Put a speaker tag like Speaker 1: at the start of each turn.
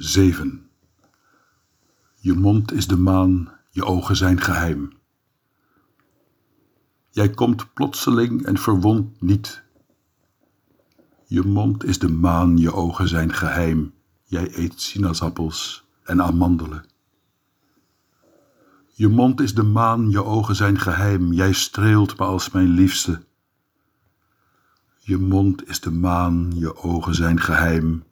Speaker 1: 7. Je mond is de maan, je ogen zijn geheim. Jij komt plotseling en verwondt niet. Je mond is de maan, je ogen zijn geheim. Jij eet sinaasappels en amandelen. Je mond is de maan, je ogen zijn geheim. Jij streelt me als mijn liefste. Je mond is de maan, je ogen zijn geheim.